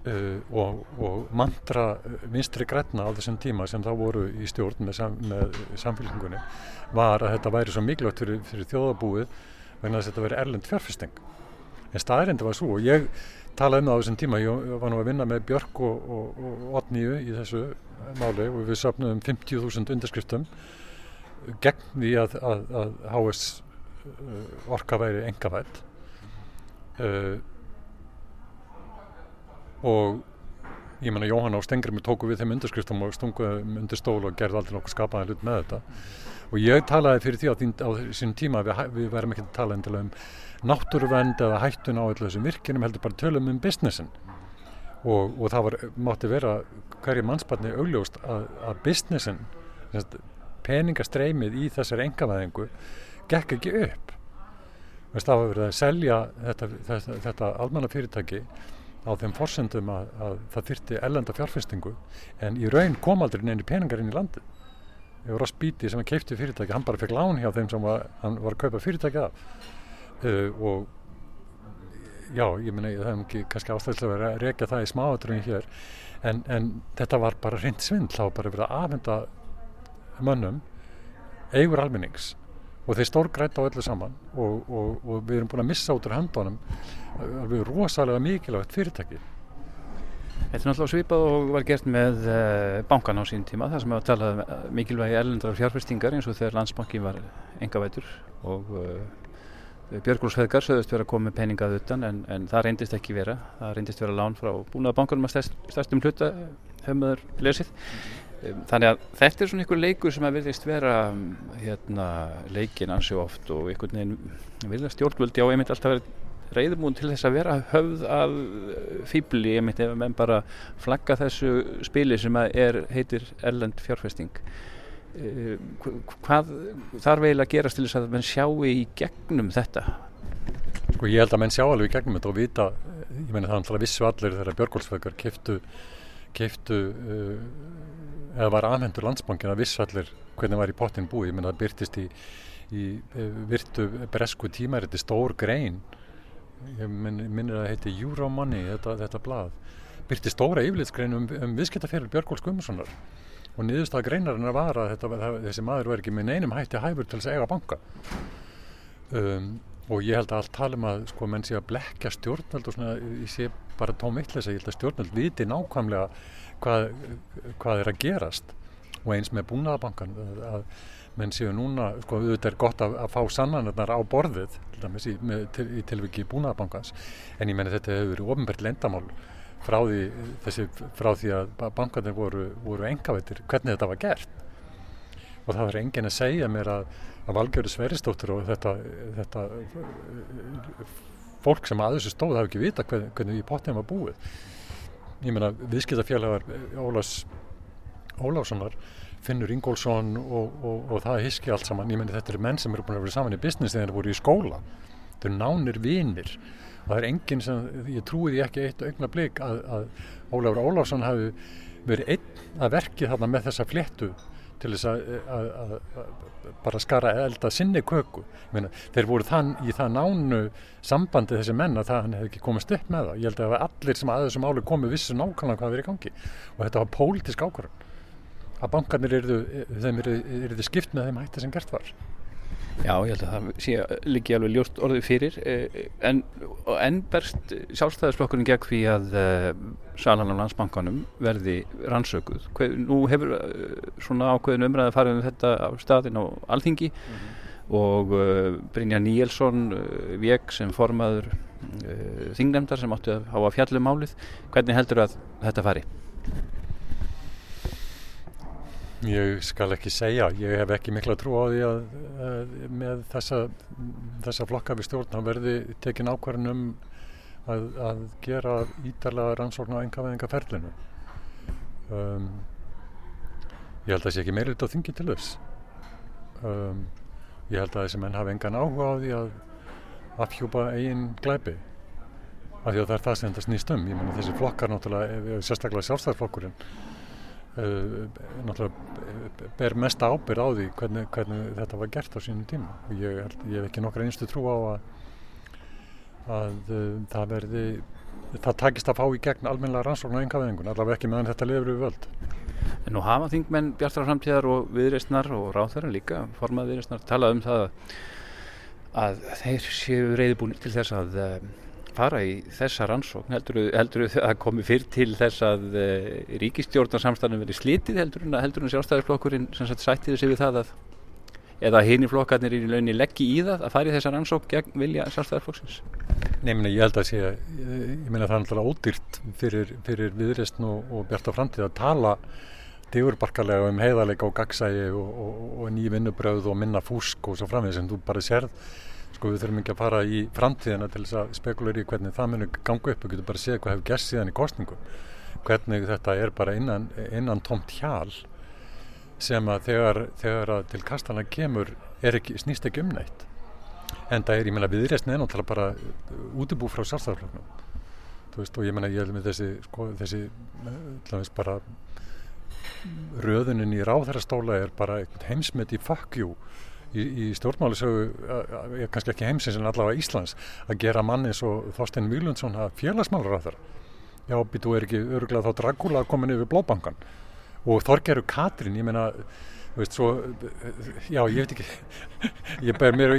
Uh, og, og mantra vinstri græna á þessum tíma sem þá voru í stjórn með, sam, með samfélgjengunni var að þetta væri svo mikilvægt fyrir, fyrir þjóðabúið vegna að þetta væri erlend fjárfesting. En staðrindi var svo og ég tala um það á þessum tíma, ég var nú að vinna með Björk og, og, og Otníu í þessu máli og við söpnum 50.000 undirskriftum gegn því að, að, að HS uh, orka væri engavætt uh, og ég menna Jóhanna og Stengrimi tóku við þeim undirskriftum og stunguðum undir stól og gerði aldrei nokkuð skapaði hlut með þetta. Og ég talaði fyrir því á, á þessum tíma við, við verðum ekki að tala endilega um náttúruvend eða hættun á allir þessum virkinum heldur bara tölum um businessin. Og, og það var, mátti vera hverju mannspartni augljóst að, að businessin peningastreymið í þessari engavæðingu gekk ekki upp. Það var verið að selja þetta, þetta, þetta almanna fyrirtæki á þeim forsendum að, að það þyrti ellenda fjárfestingu en í raun kom aldrei neini peningar inn í landi Ross Beatty sem keipti fyrirtæki hann bara fekk lán hjá þeim sem var, hann var að kaupa fyrirtæki af. Uh, og já, ég minna það er ekki kannski ástæðilega að reyka það í smáatröðin hér en, en þetta var bara reynd svindl, var bara verið að afhenda mönnum eigur almennings og þeir stórgræta á öllu saman og, og, og við erum búin að missa út úr handónum alveg rosalega mikilvægt fyrirtæki. Þetta er náttúrulega svipað og var gert með uh, bankan á sín tíma þar sem við talaðum uh, mikilvægi erlendrar fjárfestingar eins og þegar landsbankin var engavætur og uh, Björgúlsfeðgar sögðust vera að koma með peningað utan en, en það reyndist ekki vera. Það reyndist vera lán frá búnaða bankanum að stærst, stærstum hluta höfumöður lesið Þannig að þetta er svona einhver leikur sem að vilja vera hérna, leikin ansi oft og einhvern veginn vilja stjórnvöldi á einmitt alltaf verið reyðmún til þess að vera höfð af fýbli einmitt ef maður bara flagga þessu spili sem er, heitir Erlend fjárfesting. Hvað þarf eiginlega að gerast til þess að mann sjáu í gegnum þetta? Sko ég held að mann sjá alveg í gegnum þetta og vita, ég menna það er alltaf vissu allir þegar Björgólfsvöggar keftu keiftu uh, eða var aðhendur landsbankin að vissallir hvernig var í pottin búið, ég menna það byrtist í, í virtu bresku tímæriti stór grein. Ég minnir að það heiti Euromoney þetta, þetta blad, byrti stóra yfirlitsgrein um, um viðskiptaferil Björgóls Guðmundssonar. Og niðurstað greinarinn var að þetta, þessi maður var ekki með neinum hætti hæfur til þess að eiga banka. Um, og ég held að allt tala um að sko menn sé að blekja stjórnvöld og svona, ég sé bara tóm vittlis að stjórnvöld viti nákvæmlega hvað, hvað er að gerast? Og eins með búnaðabankan að, menn séu núna, sko auðvitað er gott að, að fá sannanarnar á borðið í, með, til, í tilviki búnaðabankans en ég menna þetta hefur verið ofinbært lendamál frá því, þessi, frá því að bankanir voru, voru engavættir hvernig þetta var gert. Og það var engin að segja mér að að Valgjörður Sveristóttur og þetta, þetta fólk sem að þessu stóð hafi ekki vita hvernig, hvernig í pottin var búið ég meina viðskiptafélagar Ólás Ólássonar Finnur Ingólfsson og, og, og það hiski allt saman, ég meina þetta eru menn sem eru búin að vera saman í business þegar þeir voru í skóla. Þetta eru nánir vinir. Og það er enginn sem, ég trúi því ekki eitt augna blik að, að Ólafur Ólásson hafi verið einn að verki þarna með þessa fléttu til þess að, að, að bara skara elda sinni köku. Meina, þeir voru þann í það nánu sambandi þessi menn að það hann hefði ekki komist upp með það. Ég held að allir sem að þessum áli komi vissu nákvæmlega hvað er í gangi. Og þetta var pólitísk ákvarðan að bankarnir eru þeim eru, eru skipt með þeim hætti sem gert var Já, ég held að það sé líki alveg ljóst orðið fyrir eh, en, en berst sjálfstæðisflokkurinn gegn því að uh, salan á landsbankanum verði rannsökuð. Hver, nú hefur uh, svona ákveðin umræði farið um þetta á staðin á Alþingi mm -hmm. og uh, Brynja Níelsson veg sem formaður þingnefndar sem átti að hafa fjallum málið. Hvernig heldur að þetta fari? Ég skal ekki segja, ég hef ekki mikla trú á því að, að með þessa, þessa flokka við stjórn verði tekin ákvarðin um að, að gera ídalega rannsókn á engaveðingaferlinu. Um, ég held að það sé ekki meirið á þingi til þess. Um, ég held að þessi menn hafi engan áhuga á því að afhjúpa eigin glæpi. Af því að það er það sem þetta snýst um. Ég menna þessi flokkar náttúrulega, sérstaklega sjálfstæðarflokkurinn, náttúrulega ber mest ábyrð á því hvernig, hvernig þetta var gert á sínum tíma og ég, ég hef ekki nokkra einstu trú á að, að uh, það verði það takist að fá í gegn almenna rannsókn á engaveðingun, allavega ekki meðan þetta lefur við völd. En nú hafa þingmenn Bjartar framtíðar og viðreistnar og ráþæra líka, formað viðreistnar talað um það að þeir séu reyðbúinir til þess að uh, fara í þessa rannsókn? Heldur heldur að komi fyrr til þess að uh, ríkistjórnarsamstæðan verið slítið heldur en sem sagt sættiði sig við það að eða hini flokkarnir í launinni leggji í það að fara í þessa rannsókn gegn vilja sjálfstæðarflokksins Nei, meni, ég held að sé, ég meina það er náttúrulega ódýrt fyrir, fyrir viðreistn og, og bjarta framtíð að tala digurbarkalega um heiðarleika og gagsægi og, og, og ný vinnubröð og minna fúsk og svo framvegð sem þú bara sérð sko við þurfum ekki að fara í framtíðina til þess að spekulera í hvernig það munir ganga upp. Og getur bara að segja hvað hefur gerst síðan í kostningum hvernig þetta er bara innan, innan tómt hjál sem að þegar, þegar að til kastana kemur ekki, snýst ekki um neitt. En það er, ég menna viðreysni er náttúrulega bara útibú frá sjálfstæðarflögnum þú veist og ég menna ég held með þessi sko, þessi, hljóðins bara röðunin í ráðherrastóla er bara heimsmet í you í, í stjórnmálisögu kannski ekki heimsins en allavega Íslands að gera manni svo Þorstein Vílundsson að félagsmálur á þeirra já, býtu er ekki öruglega þá Dragula komin yfir blóbankan og Þorgeru Katrin, ég meina veist svo, já, ég veit ekki ég ber, mér,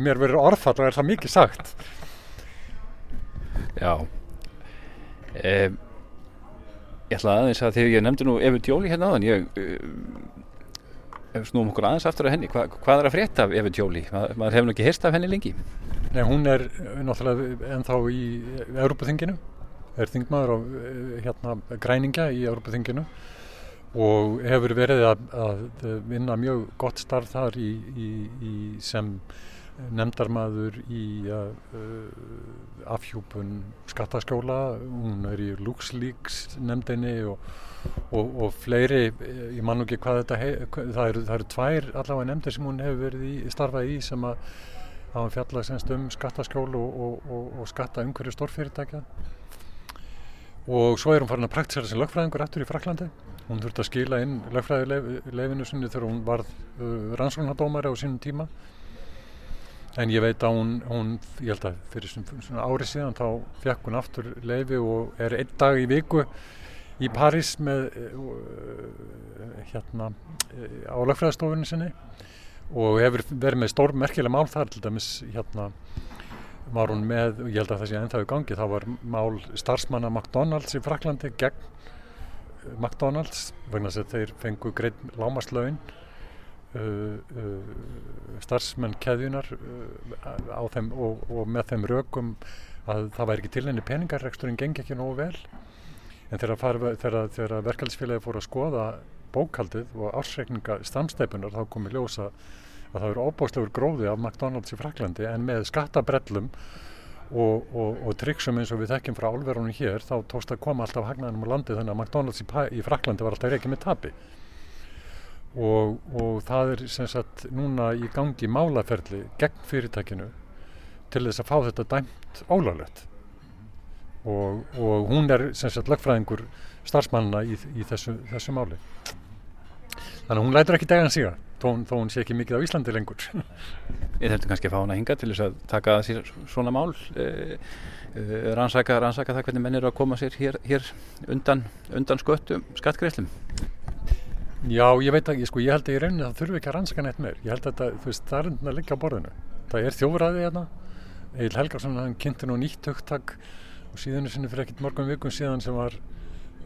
mér verður orðfall og er það mikið sagt? Já. Um, Ég ætla aðeins að þegar ég nefndi nú Efu Djóli hérna áðan ég uh, snúum okkur aðeins aftur af henni. Hva, hvað er að frétta af Efu Djóli? Ma, maður hefur ekki hýrst af henni lengi. Nei, hún er náttúrulega ennþá í Európaþinginu er þingmaður á hérna græningja í Európaþinginu og hefur verið að, að vinna mjög gott starf þar í, í, í sem nefndarmadur í uh, afhjúpun skattaskóla, hún er í LuxLeaks nefndinni og, og, og fleiri, ég man ekki hvað þetta, hef, það eru, það eru tvær allavega nefndir sem hún hefur verið í, starfað í sem að hafa fjallað semst um skattaskólu og, og skatta umhverju stórfyrirtækja. Og svo er hún farin að praktisera sem lögfræðingur eftir í Fraklandi hún þurfti að skila inn lögfræðileifinu sinni þegar hún varð uh, rannsóknardómari á sínum tíma. En ég veit að hún, hún ég held að fyrir svona ári síðan þá fekk hún aftur leifi og er einn dag í viku í París með uh, hérna uh, á lögfræðistofunni sinni og hefur verið með stór merkilega mál þar til dæmis hérna var hún með, ég held að það sé ennþá í gangi, þá var mál starfsmanna McDonalds í Fraklandi gegn McDonalds vegna þess að þeir fengu greið lámaslaun uh, uh, starfsmenn keðjunar uh, á þeim og, og með þeim rökum að það væri ekki til henni peningarreksturinn gengi ekki nógu vel en þegar, verkefælsfélagi fór að skoða bókaldið og ársreikninga stamsteipunar þá komi ljósa að það eru óbáslegur gróði af McDonalds í Fraklandi en með skattabrellum og, og, og triksum eins og við þekkjum frá álverunum hér þá tókst að koma alltaf hagnaðinum á landi þannig að McDonalds í, í Fraklandi var alltaf reykið með tapi. Og, og það er sem sagt núna í gangi málaferli gegn fyrirtækinu til þess að fá þetta dæmt ólálegt og hún er sem sagt lögfræðingur starfsmannina í, í þessu, þessu máli. Þannig að hún lætur ekki degan síga þó, þó hún sé ekki mikið á Íslandi lengur. Ég þurfti kannski að fá hana hinga til þess að taka sér svona mál uh, uh, rannsaka, rannsaka það hvernig menn eru að koma sér hér, hér undan, undan sköttum skattgreiflum Já, ég veit ekki, sko, ég held að í rauninni það þurfi ekki að rannsaka neitt meir, ég held að það, veist, það er enn að liggja á borðinu, það er þjófræði hérna, Egil Helgarsson hann kynnti nú nýtt högtak og síðan er sinni fyrir ekkit morgun vikum síðan sem var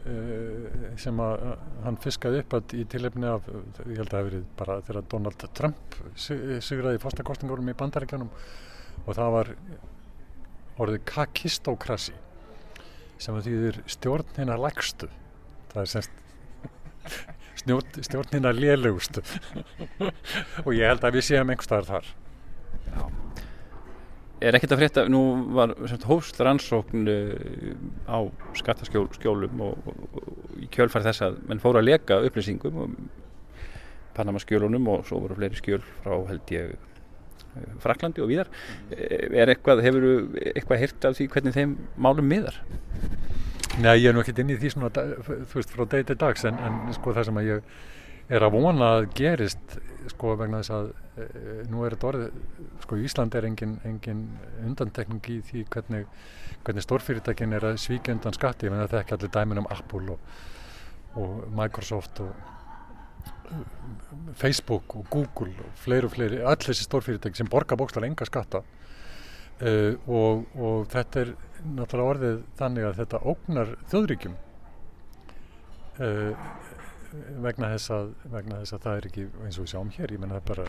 Eh, sem að hann fiskaði upp að í tilefni af, ég held að það hef verið bara þegar Donald Trump sigraði fórstakostingurum í bandaríkjanum og það var orðið kakistokrasi sem að þýðir stjórn hérna lægstu. Það er semst stjórn, stjórn hérna lélugustu og ég held að við séum einhverstaðar þar er ekkert að frétta, nú var hóst rannsókn uh, á skattaskjólum og, og, og í kjölfær þess að menn fóru að leka upplýsingum um Panama skjólunum og svo voru fleiri skjöl frá held ég uh, Fraklandi og víðar er eitthvað, hefur eitthvað hirt af því hvernig þeim málum miðar? Nei, ég er nú ekkert inn í því svona, þú veist, frá degi til dags en, en sko það sem að ég er að vona að gerist sko vegna þess að e, nú er þetta orðið, sko Ísland er engin, engin undantekning í því hvernig, hvernig stórfyrirtækin er að svíkja undan skatti, ég menn að það ekki allir dæmin um Apple og, og Microsoft og Facebook og Google og fleiri og fleiri, allir þessi stórfyrirtæki sem borgar bókstal enga skatta. Uh, og, og þetta er náttúrulega orðið þannig að þetta ógnar þjóðríkjum. Uh, vegna, þess að, vegna þess að það er ekki eins og við sjáum hér, ég menna það er bara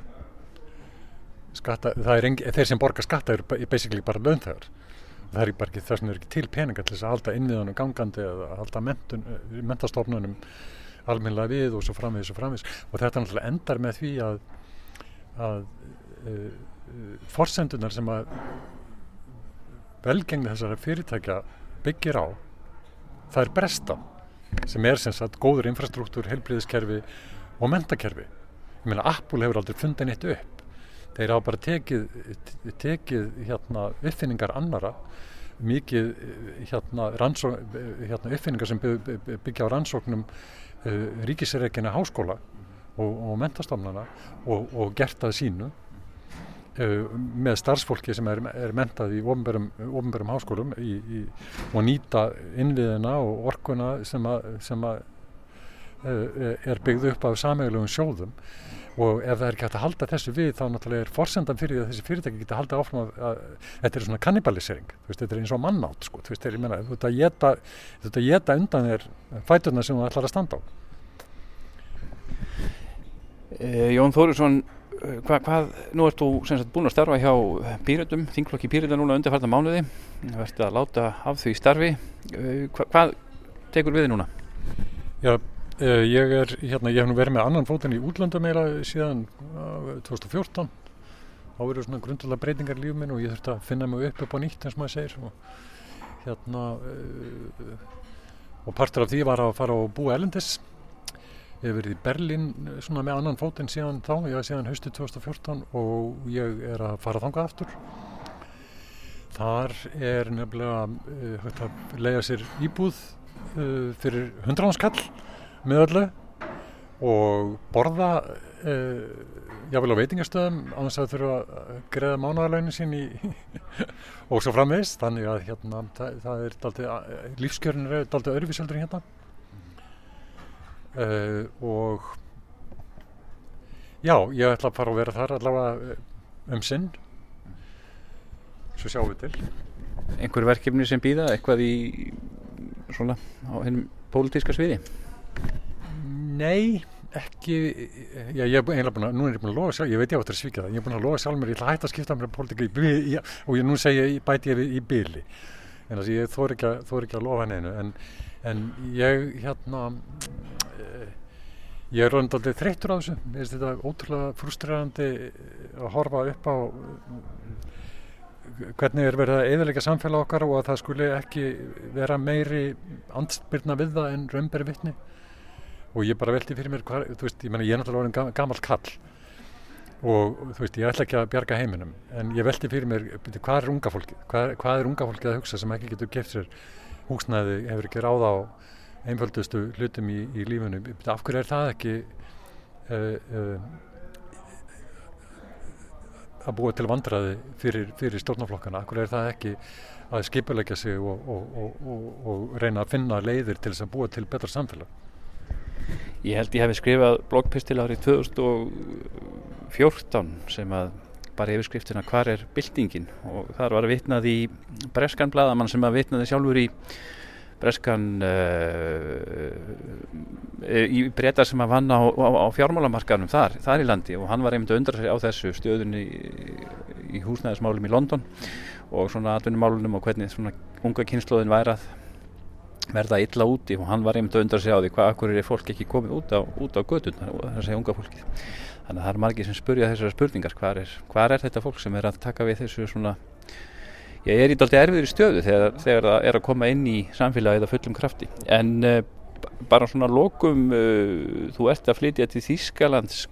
skatta, það er engi, þeir sem borga skatta eru ba- basically bara launþegar. Það er bara ekki þess vegna er ekki til peninga til þess að halda innviðanum gangandi eða að halda mentastofnunum almennilega við og svo framvegis og framvegis. Og þetta náttúrulega endar með því að að uh, uh, forsendunar sem að velgengni þessara fyrirtækja byggir á það er bresta sem er sem sagt góður infrastruktúr, heilbriðiskerfi og mentakerfi ég meina Apple hefur aldrei fundið neitt upp. Þeir hafa bara tekið tekið hérna uppfinningar annara mikið eh, hérna, eh, hérna uppfinningar sem bygg, bygg- byggja á rannsóknum uh, ríkisreikina háskóla og, og mentastofnana og, og gert að sínu með starfsfólki sem er, er mentað í ofnbærum háskólum í, í, og nýta innviðina og orkuna sem, að, sem að, uh, er byggð upp af sameigilegum sjóðum. Og ef það er ekki hægt að halda þessu við þá náttúrulega er forsendan fyrir því að þessi fyrirtæki geta haldið áfram að, að þetta er svona kannibalisering. Veist, þetta er eins og mannátt sko, þú veist, þeir, ég meina, þú ert að geta að undan þér fæturna sem þú ætlar að standa á. Uh, Jón Þórisson, hva, hvað, nú ert þú sem sagt búin að starfa hjá Pírötum, þingflokki Píröta núna undirfarta mánuði, þú ert að láta af því starfi, uh, hva, hvað tekur við núna? Já, ég er, hérna, ég hef nú verið með annan fótinn í útlöndum meira síðan uh, 2014 þá verið svona grundalega breytingar í lífum minn og ég þurfti að finna mig upp upp á nýtt eins og maður segir. Og hérna og partur af því var að fara og búa elendis ég hef verið í Berlín eh, svona með annan fótinn síðan þá, ég var síðan hausti 2014 og ég er að fara þangað aftur. Þar er nefnilega uh, hægt að leiða sér íbúð uh, fyrir hundráðanskall með öllu og borða uh, jáfnvel á veitingastöðum á þess að þurfa að greiða mánaðalaunin sín í og svo framvegis. Þannig að hérna það, það er daldið, lífskjörn er daldið öðruvíseldur hérna uh, og já, ég ætla að fara að vera þar allavega eh, um sinn. Svo sjáum við til. Einhver verkefni sem býða, eitthvað í svona á hennum pólitíska sviði? Nei, ekki, já, ég búin- eiginlega búin að, nú er ég búin að lofa sjálf, ég veit ég á þetta að svíkja það, ég er búin að lofa sjálf mér, ég ætla að hætta að skipta mér um pólitíka í byli, og ég nú segja, ég bæti ég við í byli, en þess að ég þór ekki, að- þori ekki að lofa neinu, en, en ég, hérna, eh, ég er rönd aldrei þreyttur á þessu, mér finnst þetta ótrúlega frustrerandi að horfa upp á eh, hvernig er verið að eðalega samfélag okkar og að það skuli ekki vera meiri andspyrna við það en raunberi vittni og ég bara velti fyrir mér hvar, þú veist, ég, meni, ég er náttúrulega orðin gam- gamall kall og þú veist, ég ætla ekki að bjarga heiminum en ég velti fyrir mér, byrju, hvað er unga fólkið? Hvað, hvað er unga fólkið að hugsa sem ekki getur geft sér húsnæði, hefur ekki ráð á einföldustu hlutum í, í byrju, af hverju er það ekki uh, uh, að búa til vandræði fyrir, fyrir stjórnaflokkana, af hverju er það ekki að skipulegja sig og, og, og, og, reyna að finna leiðir til þess að búa til betra samfélag? Ég held ég hef skrifað bloggpistil árið 2014 sem að bara yfirskriftina hvar er byltingin? Og þar var vitnað í breskan bladamann sem að vitnaði sjálfur í breskan uh, í breyta sem að vann á, á, á fjármálamarkaðnum þar, þar í landi. Og hann var einmitt að undra sig á þessu stöðunni í, í húsnæðismálum í London og svona atvinnumálunum og hvernig svona unga kynnslóðin væri að verða illa úti. Og hann var einmitt að undra sig á því hvað akkur er fólk ekki komið út á, á gödurnar og það segja unga fólkið. Þannig að það er margir sem spurja þessara spurningar. Hvað er, hvað er þetta fólk sem er að taka við þessu svona ég er í daldi erfiður í stöðu þegar, þegar það er að koma inn í samfélagið að fullum krafti. En uh, bara svona lokum uh, þú ert að flytja til Þýskalands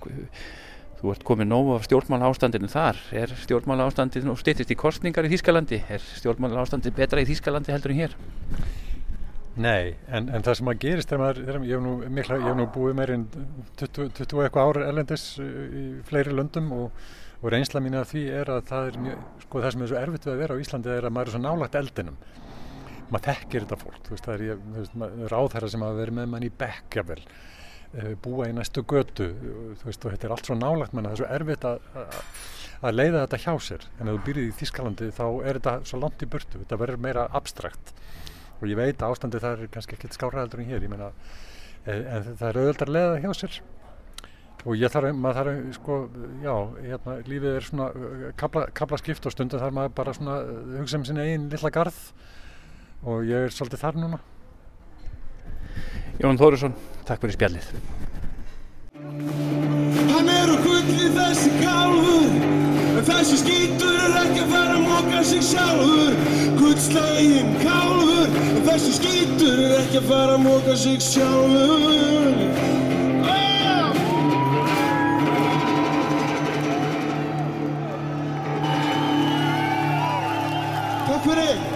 þú ert komið nóg af stjórnmála ástandinu þar. Er stjórnmála ástandinu og stýttist í kostningar í Þýskalandi? Er stjórnmála ástandinu betra í Þýskalandi heldur en hér? Nei, en, en það sem að gerist er maður, ég hef nú, mikla, ég hef nú búið meir en 20, 20 eitthvað ára erlendis í fleiri löndum og, og reynsla mín af því er að það er mjög, sko það sem er svo erfitt að vera á Íslandi er að maður er svo nálagt eldinum. Maður þekkir þetta fólk, veist það er veist, ráðherra sem hafa verið með mann í bekk jável uh, búa í næstu götu veist og þetta er allt svo nálagt menna það er svo erfitt að, að, að leiða þetta hjá sér. En ef þú byrjið í Þískalandi þá er þetta svo langt í burtu þetta verður meira abstrakt. Og ég veit að ástandi það er kannski ekkert skáraðaldur en hér meina en, það er auðvöldar að leiða það hjá sér og ég þarf, maður þarf sko, já, hérna, lífið er svona kabla, kabla skipt og stundum þarf maður bara svona hugsa um sinni einn lilla garð. Og ég er svolítið þar núna. Jón Þórisson, takk fyrir spjallið. Hann er á gulli þessi kálfur En þessi skítur er ekki að fara að móka sig sjálfur. Gullslegin kálfur En þessi skítur er ekki að fara að móka sig sjálfur করে